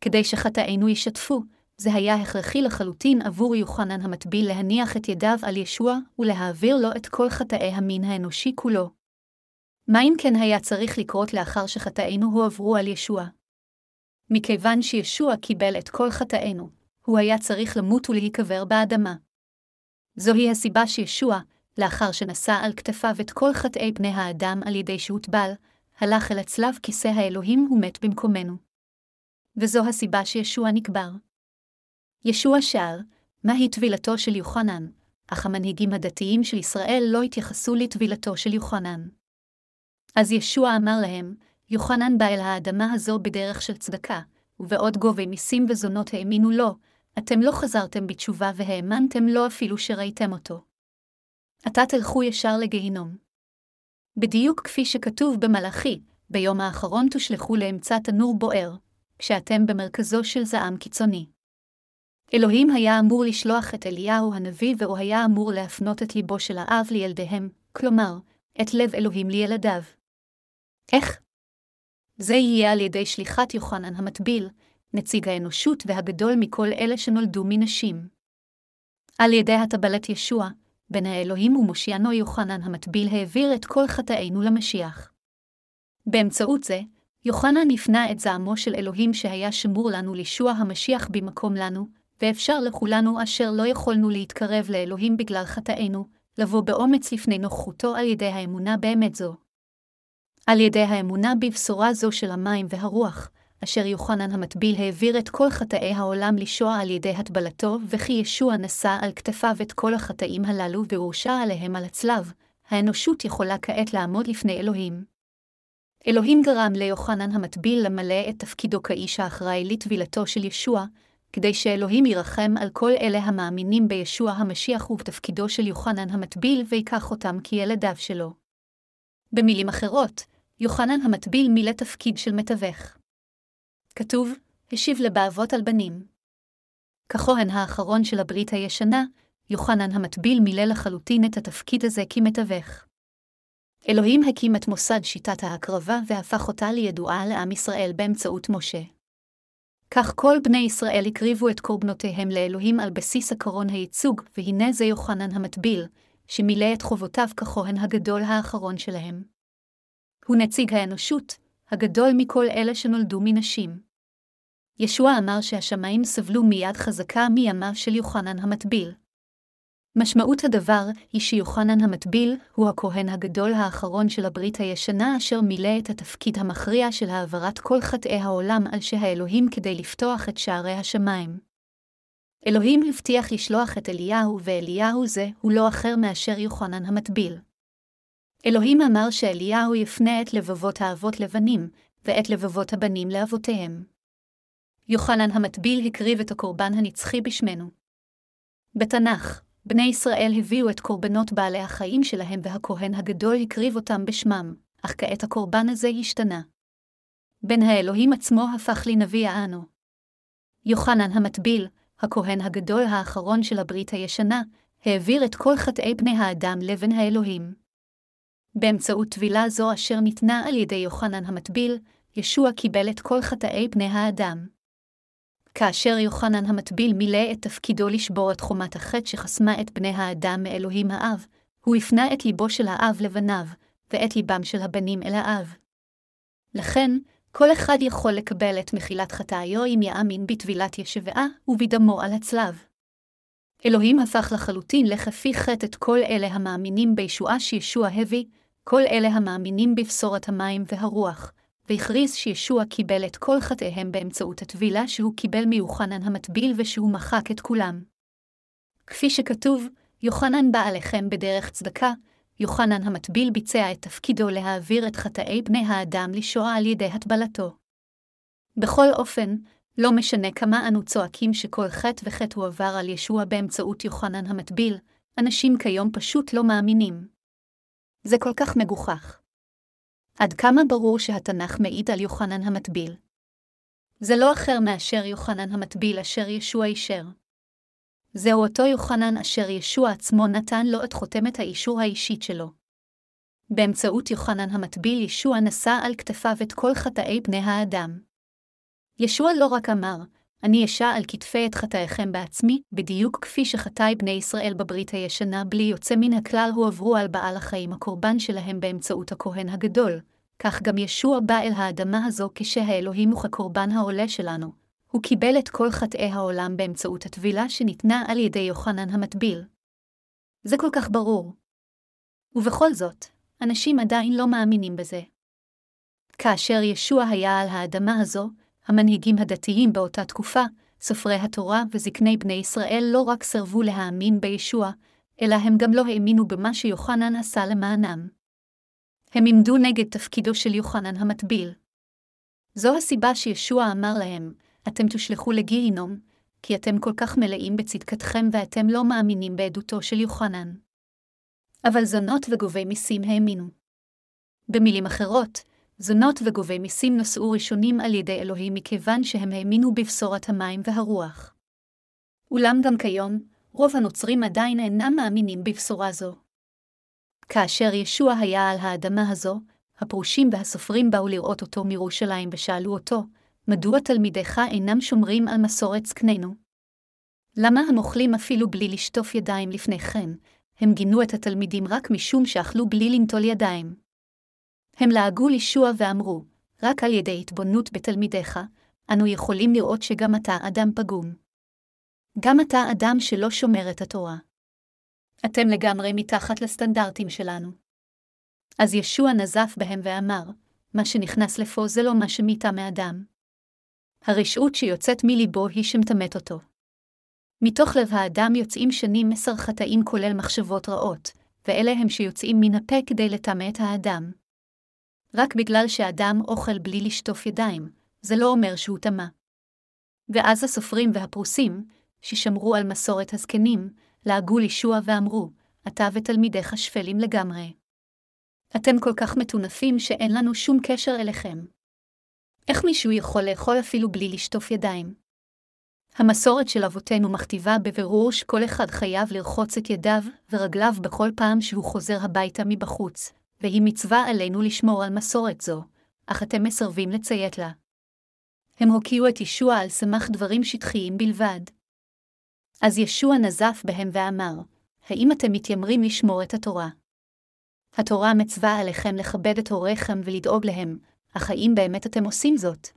כדי שחטאינו ישתפו, זה היה הכרחי לחלוטין עבור יוחנן המטביל להניח את ידיו על ישוע ולהעביר לו את כל חטאי המין האנושי כולו. מה אם כן היה צריך לקרות לאחר שחטאינו הועברו על ישוע? מכיוון שישוע קיבל את כל חטאינו, הוא היה צריך למות ולהיקבר באדמה. זוהי הסיבה שישוע, לאחר שנשא על כתפיו את כל חטאי בני האדם על ידי שהוטבל, הלך אל הצלב כיסא האלוהים ומת במקומנו. וזו הסיבה שישוע נקבר. ישוע שאל, מהי טבילתו של יוחנן, אך המנהיגים הדתיים של ישראל לא התייחסו לטבילתו של יוחנן. אז ישוע אמר להם, יוחנן בא אל האדמה הזו בדרך של צדקה, ובעוד גובי מיסים וזונות האמינו לו, אתם לא חזרתם בתשובה והאמנתם לו אפילו שראיתם אותו. עתה תלכו ישר לגיהינום. בדיוק כפי שכתוב במלאכי, ביום האחרון תושלכו לאמצע תנור בוער, כשאתם במרכזו של זעם קיצוני. אלוהים היה אמור לשלוח את אליהו הנביא והוא היה אמור להפנות את ליבו של האב לילדיהם, כלומר, את לב אלוהים לילדיו. איך? זה יהיה על ידי שליחת יוחנן המטביל, נציג האנושות והגדול מכל אלה שנולדו מנשים. על ידי הטבלת ישוע, בין האלוהים ומושיענו יוחנן המטביל העביר את כל חטאינו למשיח. באמצעות זה, יוחנן הפנה את זעמו של אלוהים שהיה שמור לנו לישוע המשיח במקום לנו, ואפשר לכולנו אשר לא יכולנו להתקרב לאלוהים בגלל חטאינו, לבוא באומץ לפני נוכחותו על ידי האמונה באמת זו. על ידי האמונה בבשורה זו של המים והרוח, אשר יוחנן המטביל העביר את כל חטאי העולם לשוע על ידי הטבלתו, וכי ישוע נשא על כתפיו את כל החטאים הללו והורשע עליהם על הצלב, האנושות יכולה כעת לעמוד לפני אלוהים. אלוהים גרם ליוחנן המטביל למלא את תפקידו כאיש האחראי לטבילתו של ישוע, כדי שאלוהים ירחם על כל אלה המאמינים בישוע המשיח ובתפקידו של יוחנן המטביל ויקח אותם כילדיו שלו. במילים אחרות, יוחנן המטביל מילא תפקיד של מתווך. כתוב, השיב לבאבות על בנים. ככהן האחרון של הברית הישנה, יוחנן המטביל מילא לחלוטין את התפקיד הזה כמתווך. אלוהים הקים את מוסד שיטת ההקרבה והפך אותה לידועה לעם ישראל באמצעות משה. כך כל בני ישראל הקריבו את קורבנותיהם לאלוהים על בסיס עקרון הייצוג, והנה זה יוחנן המטביל, שמילא את חובותיו ככהן הגדול האחרון שלהם. הוא נציג האנושות, הגדול מכל אלה שנולדו מנשים. ישוע אמר שהשמיים סבלו מיד חזקה מימיו של יוחנן המטביל. משמעות הדבר היא שיוחנן המטביל הוא הכהן הגדול האחרון של הברית הישנה אשר מילא את התפקיד המכריע של העברת כל חטאי העולם על שהאלוהים כדי לפתוח את שערי השמיים. אלוהים הבטיח לשלוח את אליהו, ואליהו זה הוא לא אחר מאשר יוחנן המטביל. אלוהים אמר שאליהו יפנה את לבבות האבות לבנים, ואת לבבות הבנים לאבותיהם. יוחנן המטביל הקריב את הקורבן הנצחי בשמנו. בתנ"ך, בני ישראל הביאו את קורבנות בעלי החיים שלהם והכהן הגדול הקריב אותם בשמם, אך כעת הקורבן הזה השתנה. בן האלוהים עצמו הפך לנביא האנו. יוחנן המטביל, הכהן הגדול האחרון של הברית הישנה, העביר את כל חטאי בני האדם לבן האלוהים. באמצעות טבילה זו אשר ניתנה על ידי יוחנן המטביל, ישוע קיבל את כל חטאי בני האדם. כאשר יוחנן המטביל מילא את תפקידו לשבור את חומת החטא שחסמה את בני האדם מאלוהים האב, הוא הפנה את ליבו של האב לבניו, ואת ליבם של הבנים אל האב. לכן, כל אחד יכול לקבל את מחילת חטאיו אם יאמין בטבילת ישבעה ובדמו על הצלב. אלוהים הפך לחלוטין לכפי חטא את כל אלה המאמינים בישועה שישוע הביא, כל אלה המאמינים בבשורת המים והרוח, והכריז שישוע קיבל את כל חטאיהם באמצעות הטבילה שהוא קיבל מיוחנן המטביל ושהוא מחק את כולם. כפי שכתוב, יוחנן בא עליכם בדרך צדקה, יוחנן המטביל ביצע את תפקידו להעביר את חטאי בני האדם לשואה על ידי הטבלתו. בכל אופן, לא משנה כמה אנו צועקים שכל חטא וחטא הועבר על ישוע באמצעות יוחנן המטביל, אנשים כיום פשוט לא מאמינים. זה כל כך מגוחך. עד כמה ברור שהתנ"ך מעיד על יוחנן המטביל. זה לא אחר מאשר יוחנן המטביל אשר ישוע אישר. זהו אותו יוחנן אשר ישוע עצמו נתן לו את חותמת האישור האישית שלו. באמצעות יוחנן המטביל ישוע נשא על כתפיו את כל חטאי בני האדם. ישוע לא רק אמר, אני אשע על כתפי את חטאיכם בעצמי, בדיוק כפי שחטאי בני ישראל בברית הישנה בלי יוצא מן הכלל הועברו על בעל החיים הקורבן שלהם באמצעות הכהן הגדול, כך גם ישוע בא אל האדמה הזו כשהאלוהים וכקורבן העולה שלנו. הוא קיבל את כל חטאי העולם באמצעות הטבילה שניתנה על ידי יוחנן המטביל. זה כל כך ברור. ובכל זאת, אנשים עדיין לא מאמינים בזה. כאשר ישוע היה על האדמה הזו, המנהיגים הדתיים באותה תקופה, סופרי התורה וזקני בני ישראל לא רק סירבו להאמין בישוע, אלא הם גם לא האמינו במה שיוחנן עשה למענם. הם עמדו נגד תפקידו של יוחנן המטביל. זו הסיבה שישוע אמר להם, אתם תושלכו לגיהינום, כי אתם כל כך מלאים בצדקתכם ואתם לא מאמינים בעדותו של יוחנן. אבל זונות וגובי מיסים האמינו. במילים אחרות, זונות וגובי מיסים נשאו ראשונים על ידי אלוהים מכיוון שהם האמינו בבשורת המים והרוח. אולם גם כיום, רוב הנוצרים עדיין אינם מאמינים בבשורה זו. כאשר ישוע היה על האדמה הזו, הפרושים והסופרים באו לראות אותו מירושלים ושאלו אותו, מדוע תלמידיך אינם שומרים על מסורת זקנינו? למה הם אוכלים אפילו בלי לשטוף ידיים לפני כן? הם גינו את התלמידים רק משום שאכלו בלי לנטול ידיים. הם לעגו לישוע ואמרו, רק על ידי התבוננות בתלמידיך, אנו יכולים לראות שגם אתה אדם פגום. גם אתה אדם שלא שומר את התורה. אתם לגמרי מתחת לסטנדרטים שלנו. אז ישוע נזף בהם ואמר, מה שנכנס לפה זה לא מה שמיתה מאדם. הרשעות שיוצאת מליבו היא שמטמאת אותו. מתוך לב האדם יוצאים שנים מסר חטאים כולל מחשבות רעות, ואלה הם שיוצאים מן הפה כדי לטמא את האדם. רק בגלל שאדם אוכל בלי לשטוף ידיים, זה לא אומר שהוא טמא. ואז הסופרים והפרוסים, ששמרו על מסורת הזקנים, לעגו לישוע ואמרו, אתה ותלמידיך שפלים לגמרי. אתם כל כך מטונפים שאין לנו שום קשר אליכם. איך מישהו יכול לאכול אפילו בלי לשטוף ידיים? המסורת של אבותינו מכתיבה בבירור שכל אחד חייב לרחוץ את ידיו ורגליו בכל פעם שהוא חוזר הביתה מבחוץ, והיא מצווה עלינו לשמור על מסורת זו, אך אתם מסרבים לציית לה. הם הוקיעו את ישוע על סמך דברים שטחיים בלבד. אז ישוע נזף בהם ואמר, האם אתם מתיימרים לשמור את התורה? התורה מצווה עליכם לכבד את הוריכם ולדאוג להם, אך האם באמת אתם עושים זאת?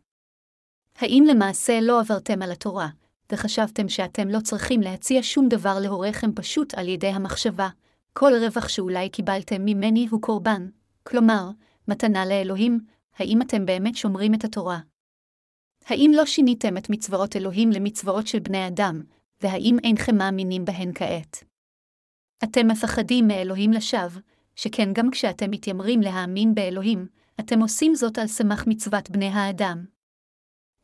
האם למעשה לא עברתם על התורה, וחשבתם שאתם לא צריכים להציע שום דבר להוריכם פשוט על ידי המחשבה, כל רווח שאולי קיבלתם ממני הוא קורבן, כלומר, מתנה לאלוהים, האם אתם באמת שומרים את התורה? האם לא שיניתם את מצוות אלוהים למצוות של בני אדם, והאם אינכם מאמינים בהן כעת? אתם מפחדים מאלוהים לשווא, שכן גם כשאתם מתיימרים להאמין באלוהים, אתם עושים זאת על סמך מצוות בני האדם.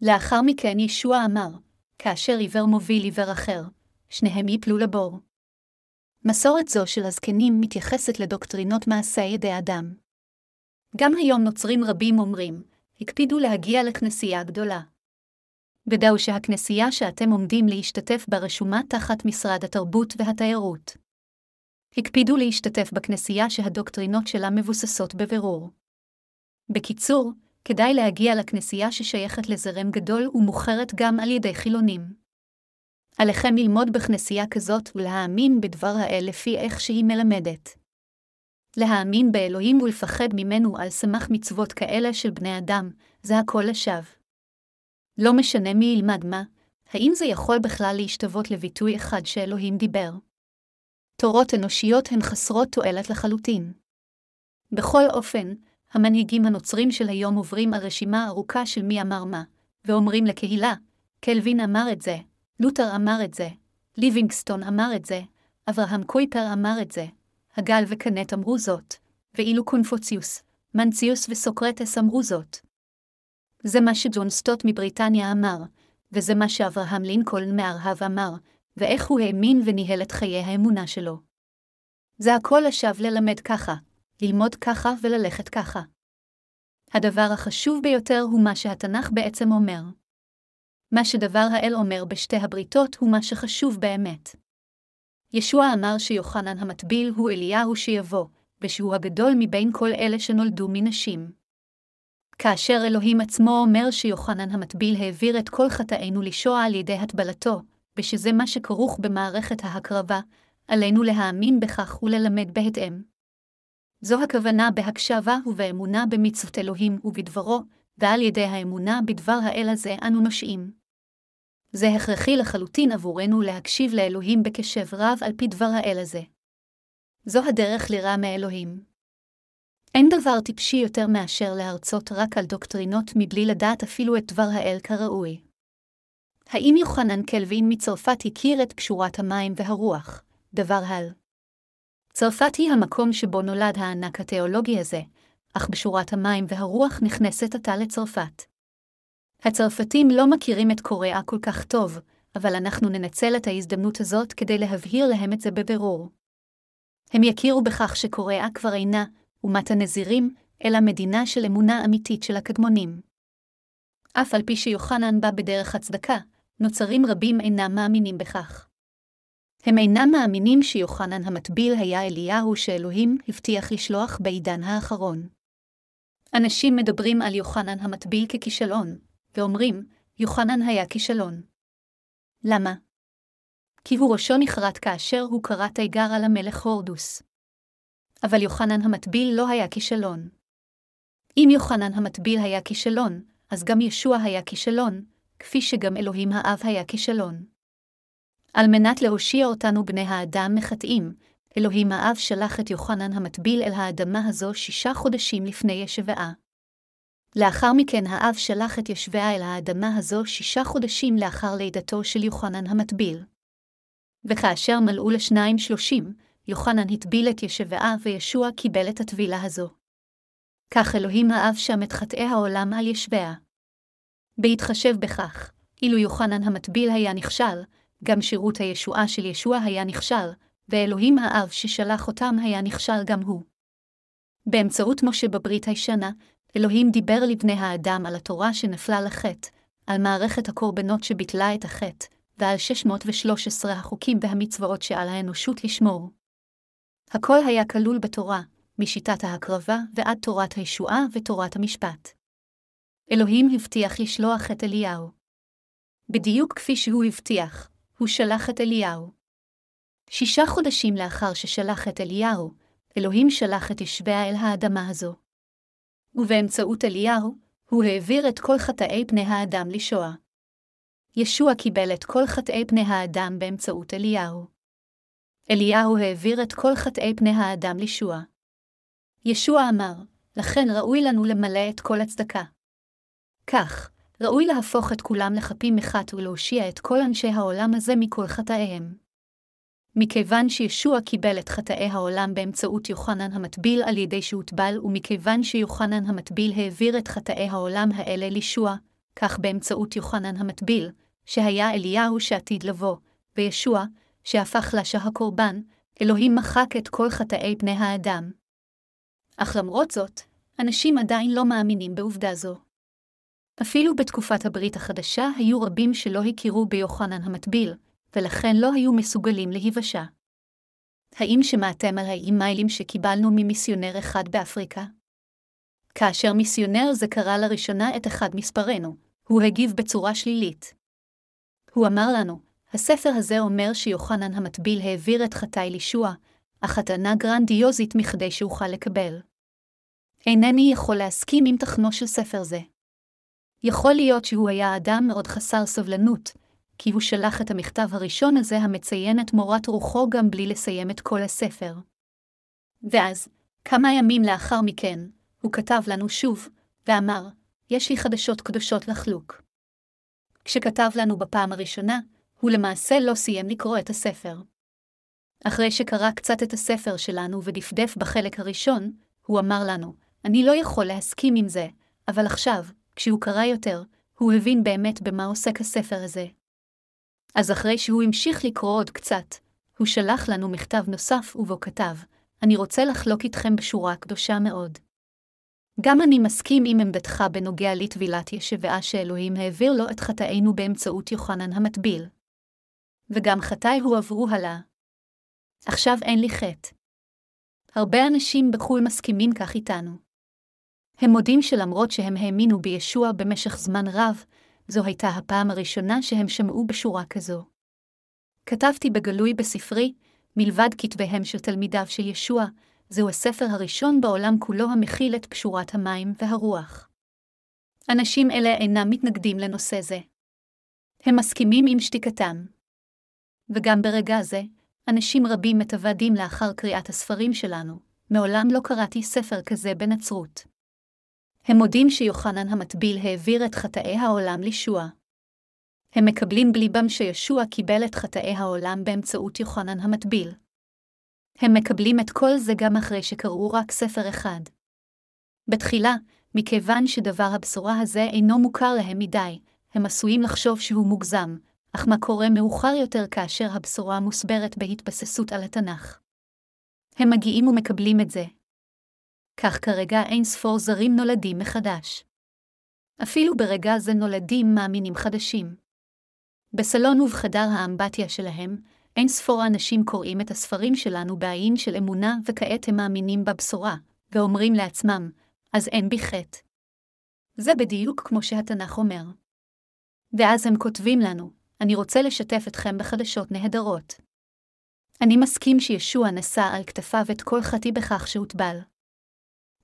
לאחר מכן ישוע אמר, כאשר עיוור מוביל עיוור אחר, שניהם ייפלו לבור. מסורת זו של הזקנים מתייחסת לדוקטרינות מעשה ידי אדם. גם היום נוצרים רבים אומרים, הקפידו להגיע לכנסייה גדולה. ודאו שהכנסייה שאתם עומדים להשתתף בה רשומה תחת משרד התרבות והתיירות. הקפידו להשתתף בכנסייה שהדוקטרינות שלה מבוססות בבירור. בקיצור, כדאי להגיע לכנסייה ששייכת לזרם גדול ומוכרת גם על ידי חילונים. עליכם ללמוד בכנסייה כזאת ולהאמין בדבר האל לפי איך שהיא מלמדת. להאמין באלוהים ולפחד ממנו על סמך מצוות כאלה של בני אדם, זה הכל לשווא. לא משנה מי ילמד מה, האם זה יכול בכלל להשתוות לביטוי אחד שאלוהים דיבר? תורות אנושיות הן חסרות תועלת לחלוטין. בכל אופן, המנהיגים הנוצרים של היום עוברים על רשימה ארוכה של מי אמר מה, ואומרים לקהילה, קלווין אמר את זה, לותר אמר את זה, ליבינגסטון אמר את זה, אברהם קויפר אמר את זה, הגל וקנט אמרו זאת, ואילו קונפוציוס, מנציוס וסוקרטס אמרו זאת. זה מה שג'ון סטוט מבריטניה אמר, וזה מה שאברהם לינקולן מארהב אמר, ואיך הוא האמין וניהל את חיי האמונה שלו. זה הכל לשווא ללמד ככה, ללמוד ככה וללכת ככה. הדבר החשוב ביותר הוא מה שהתנ"ך בעצם אומר. מה שדבר האל אומר בשתי הבריתות הוא מה שחשוב באמת. ישוע אמר שיוחנן המטביל הוא אליהו שיבוא, ושהוא הגדול מבין כל אלה שנולדו מנשים. כאשר אלוהים עצמו אומר שיוחנן המטביל העביר את כל חטאינו לישוע על ידי הטבלתו, ושזה מה שכרוך במערכת ההקרבה, עלינו להאמין בכך וללמד בהתאם. זו הכוונה בהקשבה ובאמונה במצוות אלוהים ובדברו, ועל ידי האמונה בדבר האל הזה אנו נושעים. זה הכרחי לחלוטין עבורנו להקשיב לאלוהים בקשב רב על פי דבר האל הזה. זו הדרך לירה מאלוהים. אין דבר טיפשי יותר מאשר להרצות רק על דוקטרינות מבלי לדעת אפילו את דבר האל כראוי. האם יוחנן קלווין מצרפת הכיר את קשורת המים והרוח, דבר הל? צרפת היא המקום שבו נולד הענק התיאולוגי הזה, אך בשורת המים והרוח נכנסת עתה לצרפת. הצרפתים לא מכירים את קוריאה כל כך טוב, אבל אנחנו ננצל את ההזדמנות הזאת כדי להבהיר להם את זה בבירור. הם יכירו בכך שקוריאה כבר אינה אומת הנזירים, אלא מדינה של אמונה אמיתית של הקדמונים. אף על פי שיוחנן בא בדרך הצדקה, נוצרים רבים אינם מאמינים בכך. הם אינם מאמינים שיוחנן המטביל היה אליהו שאלוהים הבטיח לשלוח בעידן האחרון. אנשים מדברים על יוחנן המטביל ככישלון, ואומרים, יוחנן היה כישלון. למה? כי הוא ראשו נחרט כאשר הוא קרא תיגר על המלך הורדוס. אבל יוחנן המטביל לא היה כישלון. אם יוחנן המטביל היה כישלון, אז גם ישוע היה כישלון, כפי שגם אלוהים האב היה כישלון. על מנת להושיע אותנו בני האדם מחטאים, אלוהים האב שלח את יוחנן המטביל אל האדמה הזו שישה חודשים לפני ישבעה. לאחר מכן האב שלח את ישביה אל האדמה הזו שישה חודשים לאחר לידתו של יוחנן המטביל. וכאשר מלאו לשניים שלושים, יוחנן הטביל את ישבעה וישוע קיבל את הטבילה הזו. כך אלוהים האב שם את חטאי העולם על ישביה. בהתחשב בכך, אילו יוחנן המטביל היה נכשל, גם שירות הישועה של ישוע היה נכשל, ואלוהים האב ששלח אותם היה נכשל גם הוא. באמצעות משה בברית הישנה, אלוהים דיבר לבני האדם על התורה שנפלה לחטא, על מערכת הקורבנות שביטלה את החטא, ועל 613 החוקים והמצוות שעל האנושות לשמור. הכל היה כלול בתורה, משיטת ההקרבה ועד תורת הישועה ותורת המשפט. אלוהים הבטיח לשלוח את אליהו. בדיוק כפי שהוא הבטיח, הוא שלח את אליהו. שישה חודשים לאחר ששלח את אליהו, אלוהים שלח את ישביה אל האדמה הזו. ובאמצעות אליהו, הוא העביר את כל חטאי פני האדם לשואה. ישוע קיבל את כל חטאי פני האדם באמצעות אליהו. אליהו העביר את כל חטאי פני האדם לישוע. ישוע אמר, לכן ראוי לנו למלא את כל הצדקה. כך, ראוי להפוך את כולם לחפים מחת ולהושיע את כל אנשי העולם הזה מכל חטאיהם. מכיוון שישוע קיבל את חטאי העולם באמצעות יוחנן המטביל על ידי שהוטבל, ומכיוון שיוחנן המטביל העביר את חטאי העולם האלה לישוע, כך באמצעות יוחנן המטביל, שהיה אליהו שעתיד לבוא, וישוע, שהפך לשה הקורבן, אלוהים מחק את כל חטאי בני האדם. אך למרות זאת, אנשים עדיין לא מאמינים בעובדה זו. אפילו בתקופת הברית החדשה היו רבים שלא הכירו ביוחנן המטביל, ולכן לא היו מסוגלים להיוושע. האם שמעתם על האימיילים שקיבלנו ממיסיונר אחד באפריקה? כאשר מיסיונר זה קרה לראשונה את אחד מספרנו, הוא הגיב בצורה שלילית. הוא אמר לנו, הספר הזה אומר שיוחנן המטביל העביר את חטאי לישוע, אך הטענה גרנדיוזית מכדי שאוכל לקבל. אינני יכול להסכים עם תכנו של ספר זה. יכול להיות שהוא היה אדם מאוד חסר סבלנות, כי הוא שלח את המכתב הראשון הזה המציין את מורת רוחו גם בלי לסיים את כל הספר. ואז, כמה ימים לאחר מכן, הוא כתב לנו שוב, ואמר, יש לי חדשות קדושות לחלוק. כשכתב לנו בפעם הראשונה, הוא למעשה לא סיים לקרוא את הספר. אחרי שקרא קצת את הספר שלנו ודפדף בחלק הראשון, הוא אמר לנו, אני לא יכול להסכים עם זה, אבל עכשיו, כשהוא קרא יותר, הוא הבין באמת במה עוסק הספר הזה. אז אחרי שהוא המשיך לקרוא עוד קצת, הוא שלח לנו מכתב נוסף ובו כתב, אני רוצה לחלוק איתכם בשורה קדושה מאוד. גם אני מסכים עם עמדתך בנוגע לטבילת ישבעה שאלוהים העביר לו את חטאינו באמצעות יוחנן המטביל. וגם חטאי הועברו הלאה. עכשיו אין לי חטא. הרבה אנשים בחו"ל מסכימים כך איתנו. הם מודים שלמרות שהם האמינו בישוע במשך זמן רב, זו הייתה הפעם הראשונה שהם שמעו בשורה כזו. כתבתי בגלוי בספרי, מלבד כתביהם של תלמידיו של ישוע, זהו הספר הראשון בעולם כולו המכיל את פשורת המים והרוח. אנשים אלה אינם מתנגדים לנושא זה. הם מסכימים עם שתיקתם. וגם ברגע זה, אנשים רבים מתוודים לאחר קריאת הספרים שלנו, מעולם לא קראתי ספר כזה בנצרות. הם מודים שיוחנן המטביל העביר את חטאי העולם לישוע. הם מקבלים בליבם שישוע קיבל את חטאי העולם באמצעות יוחנן המטביל. הם מקבלים את כל זה גם אחרי שקראו רק ספר אחד. בתחילה, מכיוון שדבר הבשורה הזה אינו מוכר להם מדי, הם עשויים לחשוב שהוא מוגזם, אך מה קורה מאוחר יותר כאשר הבשורה מוסברת בהתבססות על התנ"ך. הם מגיעים ומקבלים את זה. כך כרגע אין ספור זרים נולדים מחדש. אפילו ברגע זה נולדים מאמינים חדשים. בסלון ובחדר האמבטיה שלהם, אין ספור אנשים קוראים את הספרים שלנו בעין של אמונה, וכעת הם מאמינים בבשורה, ואומרים לעצמם, אז אין בי חטא. זה בדיוק כמו שהתנ"ך אומר. ואז הם כותבים לנו, אני רוצה לשתף אתכם בחדשות נהדרות. אני מסכים שישוע נשא על כתפיו את כל חטאי בכך שהוטבל.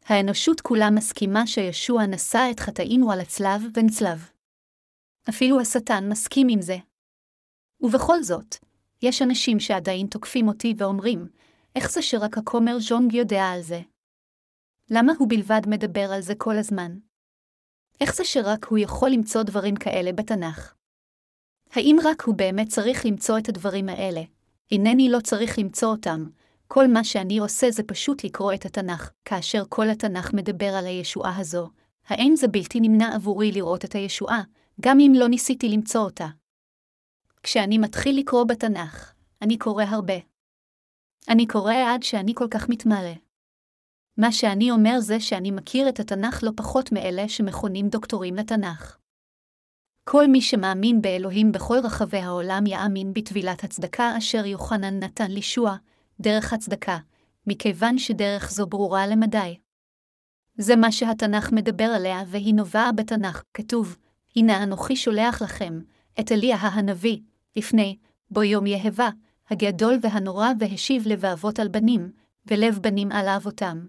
האנושות כולה מסכימה שישוע נשא את חטאינו על הצלב ונצלב. אפילו השטן מסכים עם זה. ובכל זאת, יש אנשים שעדיין תוקפים אותי ואומרים, איך זה שרק הכומר ז'ונג יודע על זה? למה הוא בלבד מדבר על זה כל הזמן? איך זה שרק הוא יכול למצוא דברים כאלה בתנ"ך? האם רק הוא באמת צריך למצוא את הדברים האלה? אינני לא צריך למצוא אותם, כל מה שאני עושה זה פשוט לקרוא את התנ"ך, כאשר כל התנ"ך מדבר על הישועה הזו. האין זה בלתי נמנע עבורי לראות את הישועה, גם אם לא ניסיתי למצוא אותה. כשאני מתחיל לקרוא בתנ"ך, אני קורא הרבה. אני קורא עד שאני כל כך מתמלא. מה שאני אומר זה שאני מכיר את התנ"ך לא פחות מאלה שמכונים דוקטורים לתנ"ך. כל מי שמאמין באלוהים בכל רחבי העולם יאמין בטבילת הצדקה אשר יוחנן נתן לישוע, דרך הצדקה, מכיוון שדרך זו ברורה למדי. זה מה שהתנ"ך מדבר עליה, והיא נובעה בתנ"ך, כתוב, הנה אנוכי שולח לכם, את אליה הנביא, לפני, בו יום יהבה, הגדול והנורא והשיב לבבות על בנים, ולב בנים על אבותם.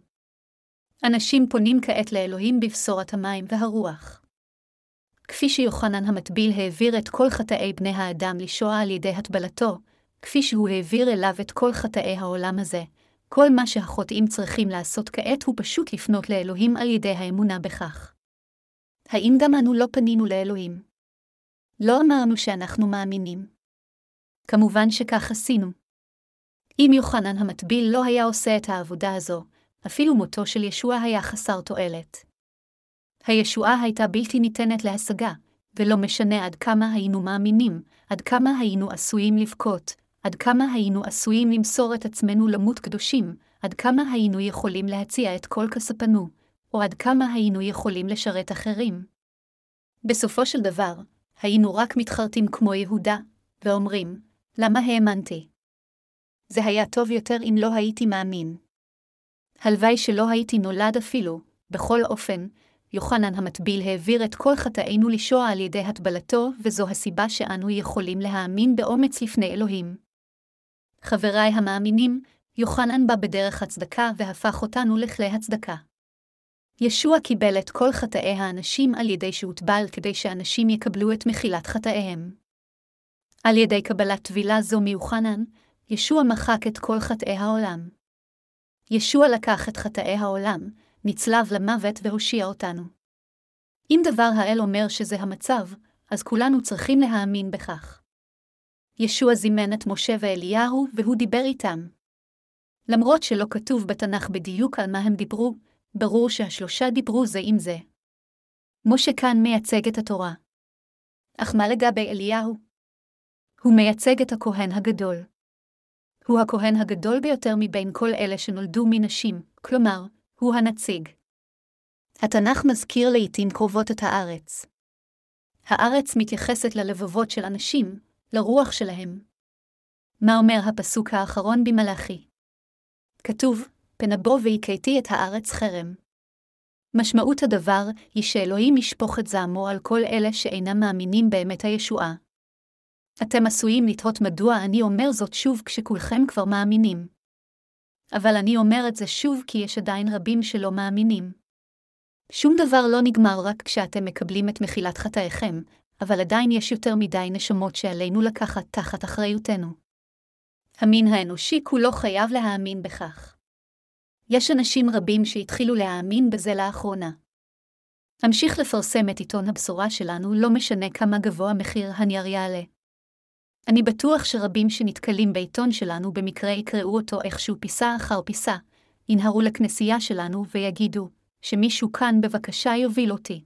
אנשים פונים כעת לאלוהים בבשורת המים והרוח. כפי שיוחנן המטביל העביר את כל חטאי בני האדם לשואה על ידי הטבלתו, כפי שהוא העביר אליו את כל חטאי העולם הזה, כל מה שהחוטאים צריכים לעשות כעת הוא פשוט לפנות לאלוהים על ידי האמונה בכך. האם גם אנו לא פנינו לאלוהים? לא אמרנו שאנחנו מאמינים. כמובן שכך עשינו. אם יוחנן המטביל לא היה עושה את העבודה הזו, אפילו מותו של ישוע היה חסר תועלת. הישועה הייתה בלתי ניתנת להשגה, ולא משנה עד כמה היינו מאמינים, עד כמה היינו עשויים לבכות, עד כמה היינו עשויים למסור את עצמנו למות קדושים, עד כמה היינו יכולים להציע את כל כספנו, או עד כמה היינו יכולים לשרת אחרים. בסופו של דבר, היינו רק מתחרטים כמו יהודה, ואומרים, למה האמנתי? זה היה טוב יותר אם לא הייתי מאמין. הלוואי שלא הייתי נולד אפילו, בכל אופן, יוחנן המטביל העביר את כל חטאינו לישוע על ידי הטבלתו, וזו הסיבה שאנו יכולים להאמין באומץ לפני אלוהים. חבריי המאמינים, יוחנן בא בדרך הצדקה והפך אותנו לכלי הצדקה. ישוע קיבל את כל חטאי האנשים על ידי שהוטבל כדי שאנשים יקבלו את מחילת חטאיהם. על ידי קבלת טבילה זו מיוחנן, ישוע מחק את כל חטאי העולם. ישוע לקח את חטאי העולם, נצלב למוות והושיע אותנו. אם דבר האל אומר שזה המצב, אז כולנו צריכים להאמין בכך. ישוע זימן את משה ואליהו, והוא דיבר איתם. למרות שלא כתוב בתנ"ך בדיוק על מה הם דיברו, ברור שהשלושה דיברו זה עם זה. משה כאן מייצג את התורה. אך מה לגבי אליהו? הוא מייצג את הכהן הגדול. הוא הכהן הגדול ביותר מבין כל אלה שנולדו מנשים, כלומר, הוא הנציג. התנ"ך מזכיר לעתים קרובות את הארץ. הארץ מתייחסת ללבבות של אנשים, לרוח שלהם. מה אומר הפסוק האחרון במלאכי? כתוב, פנבו והכיתי את הארץ חרם. משמעות הדבר היא שאלוהים ישפוך את זעמו על כל אלה שאינם מאמינים באמת הישועה. אתם עשויים לתהות מדוע אני אומר זאת שוב כשכולכם כבר מאמינים. אבל אני אומר את זה שוב כי יש עדיין רבים שלא מאמינים. שום דבר לא נגמר רק כשאתם מקבלים את מחילת חטאיכם, אבל עדיין יש יותר מדי נשמות שעלינו לקחת תחת אחריותנו. המין האנושי כולו חייב להאמין בכך. יש אנשים רבים שהתחילו להאמין בזה לאחרונה. אמשיך לפרסם את עיתון הבשורה שלנו, לא משנה כמה גבוה מחיר הנייר יעלה. אני בטוח שרבים שנתקלים בעיתון שלנו במקרה יקראו אותו איכשהו פיסה אחר פיסה, ינהרו לכנסייה שלנו ויגידו, שמישהו כאן בבקשה יוביל אותי.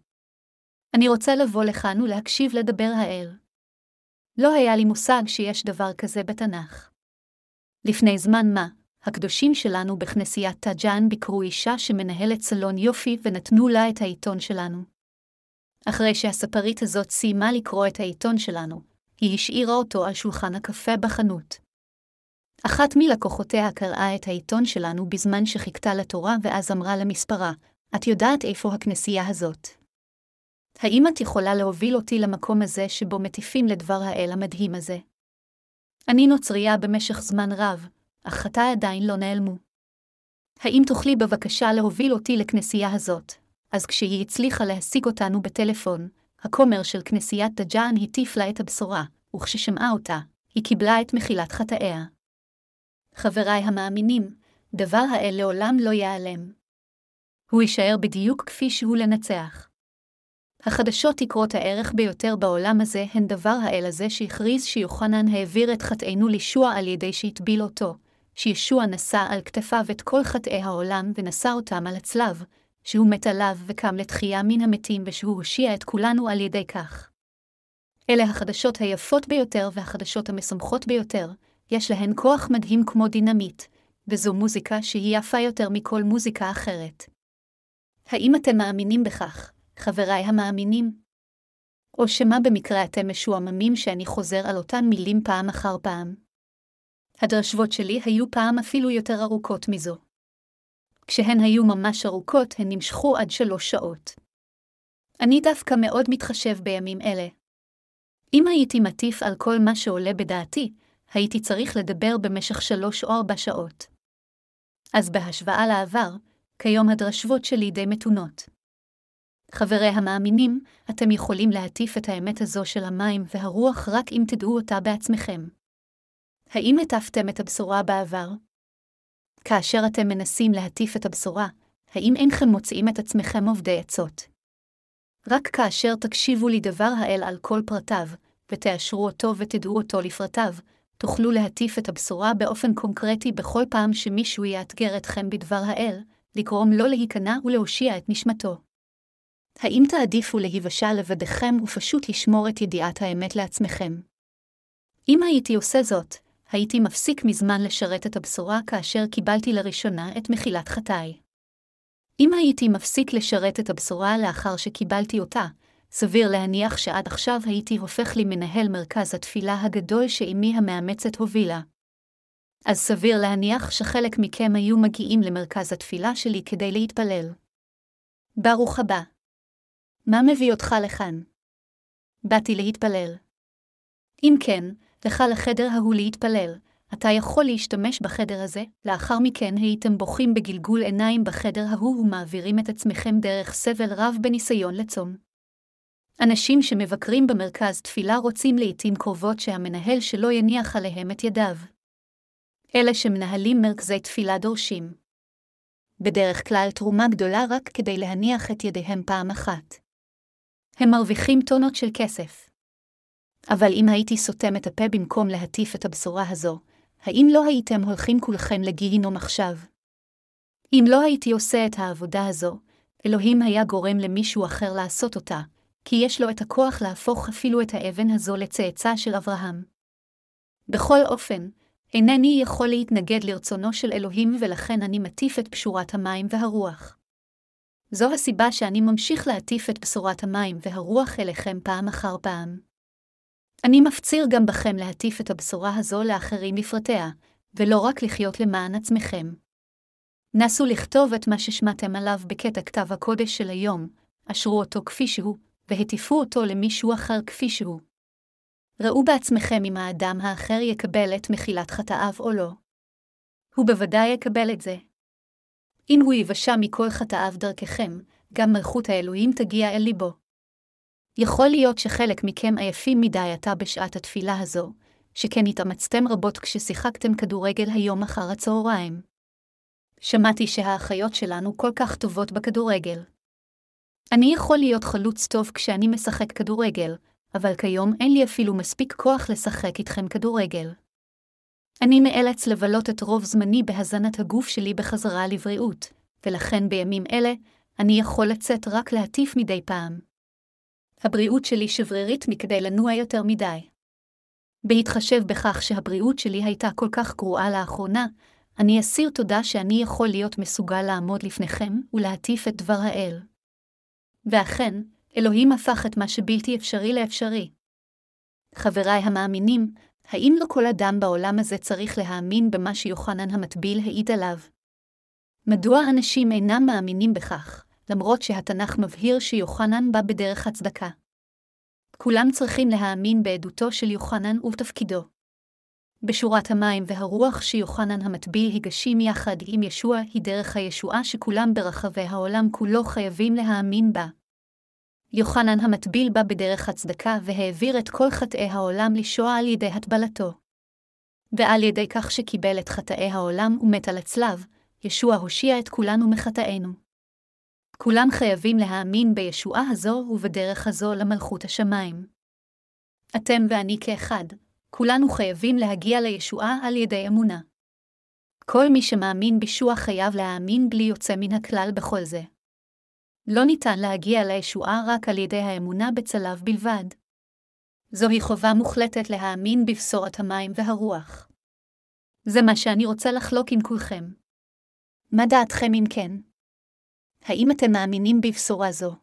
אני רוצה לבוא לכאן ולהקשיב לדבר האל. לא היה לי מושג שיש דבר כזה בתנ"ך. לפני זמן מה, הקדושים שלנו בכנסיית טאג'אן ביקרו אישה שמנהלת סלון יופי ונתנו לה את העיתון שלנו. אחרי שהספרית הזאת סיימה לקרוא את העיתון שלנו, היא השאירה אותו על שולחן הקפה בחנות. אחת מלקוחותיה קראה את העיתון שלנו בזמן שחיכתה לתורה ואז אמרה למספרה, את יודעת איפה הכנסייה הזאת. האם את יכולה להוביל אותי למקום הזה שבו מטיפים לדבר האל המדהים הזה? אני נוצרייה במשך זמן רב, אך חטאי עדיין לא נעלמו. האם תוכלי בבקשה להוביל אותי לכנסייה הזאת? אז כשהיא הצליחה להשיג אותנו בטלפון, הכומר של כנסיית דג'אן הטיף לה את הבשורה, וכששמעה אותה, היא קיבלה את מחילת חטאיה. חבריי המאמינים, דבר האל לעולם לא ייעלם. הוא יישאר בדיוק כפי שהוא לנצח. החדשות יקרות הערך ביותר בעולם הזה הן דבר האל הזה שהכריז שיוחנן העביר את חטאינו לישוע על ידי שהטביל אותו, שישוע נשא על כתפיו את כל חטאי העולם ונשא אותם על הצלב, שהוא מת עליו וקם לתחייה מן המתים ושהוא הושיע את כולנו על ידי כך. אלה החדשות היפות ביותר והחדשות המשמחות ביותר, יש להן כוח מדהים כמו דינמיט, וזו מוזיקה שהיא יפה יותר מכל מוזיקה אחרת. האם אתם מאמינים בכך, חבריי המאמינים? או שמא במקרה אתם משועממים שאני חוזר על אותן מילים פעם אחר פעם? הדרשבות שלי היו פעם אפילו יותר ארוכות מזו. כשהן היו ממש ארוכות, הן נמשכו עד שלוש שעות. אני דווקא מאוד מתחשב בימים אלה. אם הייתי מטיף על כל מה שעולה בדעתי, הייתי צריך לדבר במשך שלוש או ארבע שעות. אז בהשוואה לעבר, כיום הדרשבות שלי די מתונות. חברי המאמינים, אתם יכולים להטיף את האמת הזו של המים והרוח רק אם תדעו אותה בעצמכם. האם הטפתם את הבשורה בעבר? כאשר אתם מנסים להטיף את הבשורה, האם אינכם מוצאים את עצמכם עובדי עצות? רק כאשר תקשיבו לי דבר האל על כל פרטיו, ותאשרו אותו ותדעו אותו לפרטיו, תוכלו להטיף את הבשורה באופן קונקרטי בכל פעם שמישהו יאתגר אתכם בדבר האל, לגרום לו להיכנע ולהושיע את נשמתו. האם תעדיפו להיוושע לבדיכם ופשוט לשמור את ידיעת האמת לעצמכם? אם הייתי עושה זאת, הייתי מפסיק מזמן לשרת את הבשורה כאשר קיבלתי לראשונה את מחילת חטאי. אם הייתי מפסיק לשרת את הבשורה לאחר שקיבלתי אותה, סביר להניח שעד עכשיו הייתי הופך לי מנהל מרכז התפילה הגדול שאימי המאמצת הובילה. אז סביר להניח שחלק מכם היו מגיעים למרכז התפילה שלי כדי להתפלל. ברוך הבא. מה מביא אותך לכאן? באתי להתפלל. אם כן, לך לחדר ההוא להתפלל, אתה יכול להשתמש בחדר הזה, לאחר מכן הייתם בוכים בגלגול עיניים בחדר ההוא ומעבירים את עצמכם דרך סבל רב בניסיון לצום. אנשים שמבקרים במרכז תפילה רוצים לעתים קרובות שהמנהל שלא יניח עליהם את ידיו. אלה שמנהלים מרכזי תפילה דורשים. בדרך כלל תרומה גדולה רק כדי להניח את ידיהם פעם אחת. הם מרוויחים טונות של כסף. אבל אם הייתי סותם את הפה במקום להטיף את הבשורה הזו, האם לא הייתם הולכים כולכם לגיהינום עכשיו? אם לא הייתי עושה את העבודה הזו, אלוהים היה גורם למישהו אחר לעשות אותה, כי יש לו את הכוח להפוך אפילו את האבן הזו לצאצא של אברהם. בכל אופן, אינני יכול להתנגד לרצונו של אלוהים ולכן אני מטיף את פשורת המים והרוח. זו הסיבה שאני ממשיך להטיף את בשורת המים והרוח אליכם פעם אחר פעם. אני מפציר גם בכם להטיף את הבשורה הזו לאחרים בפרטיה, ולא רק לחיות למען עצמכם. נסו לכתוב את מה ששמעתם עליו בקטע כתב הקודש של היום, אשרו אותו כפי שהוא, והטיפו אותו למישהו אחר כפי שהוא. ראו בעצמכם אם האדם האחר יקבל את מחילת חטאיו או לא. הוא בוודאי יקבל את זה. אם הוא יבשע מכל חטאיו דרככם, גם מלכות האלוהים תגיע אל ליבו. יכול להיות שחלק מכם עייפים מדי עתה בשעת התפילה הזו, שכן התאמצתם רבות כששיחקתם כדורגל היום אחר הצהריים. שמעתי שהאחיות שלנו כל כך טובות בכדורגל. אני יכול להיות חלוץ טוב כשאני משחק כדורגל, אבל כיום אין לי אפילו מספיק כוח לשחק איתכם כדורגל. אני נאלץ לבלות את רוב זמני בהזנת הגוף שלי בחזרה לבריאות, ולכן בימים אלה, אני יכול לצאת רק להטיף מדי פעם. הבריאות שלי שברירית מכדי לנוע יותר מדי. בהתחשב בכך שהבריאות שלי הייתה כל כך גרועה לאחרונה, אני אסיר תודה שאני יכול להיות מסוגל לעמוד לפניכם ולהטיף את דבר האל. ואכן, אלוהים הפך את מה שבלתי אפשרי לאפשרי. חבריי המאמינים, האם לא כל אדם בעולם הזה צריך להאמין במה שיוחנן המטביל העיד עליו? מדוע אנשים אינם מאמינים בכך, למרות שהתנ"ך מבהיר שיוחנן בא בדרך הצדקה? כולם צריכים להאמין בעדותו של יוחנן ובתפקידו. בשורת המים והרוח שיוחנן המטביל הגשים יחד עם ישוע היא דרך הישועה שכולם ברחבי העולם כולו חייבים להאמין בה. יוחנן המטביל בא בדרך הצדקה והעביר את כל חטאי העולם לשוע על ידי הטבלתו. ועל ידי כך שקיבל את חטאי העולם ומת על הצלב, ישוע הושיע את כולנו מחטאינו. כולם חייבים להאמין בישועה הזו ובדרך הזו למלכות השמיים. אתם ואני כאחד, כולנו חייבים להגיע לישועה על ידי אמונה. כל מי שמאמין בישוע חייב להאמין בלי יוצא מן הכלל בכל זה. לא ניתן להגיע לישועה רק על ידי האמונה בצלב בלבד. זוהי חובה מוחלטת להאמין בבשורת המים והרוח. זה מה שאני רוצה לחלוק עם כולכם. מה דעתכם אם כן? האם אתם מאמינים בבשורה זו?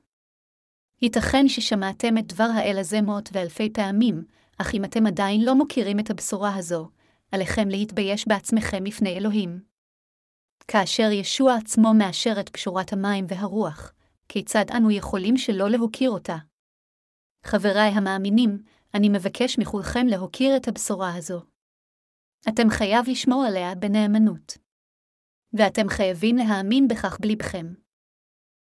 ייתכן ששמעתם את דבר האל הזה מאות ואלפי פעמים, אך אם אתם עדיין לא מוכירים את הבשורה הזו, עליכם להתבייש בעצמכם לפני אלוהים. כאשר ישוע עצמו מאשר את פשורת המים והרוח, כיצד אנו יכולים שלא להוקיר אותה? חבריי המאמינים, אני מבקש מכולכם להוקיר את הבשורה הזו. אתם חייב לשמור עליה בנאמנות. ואתם חייבים להאמין בכך בלבכם.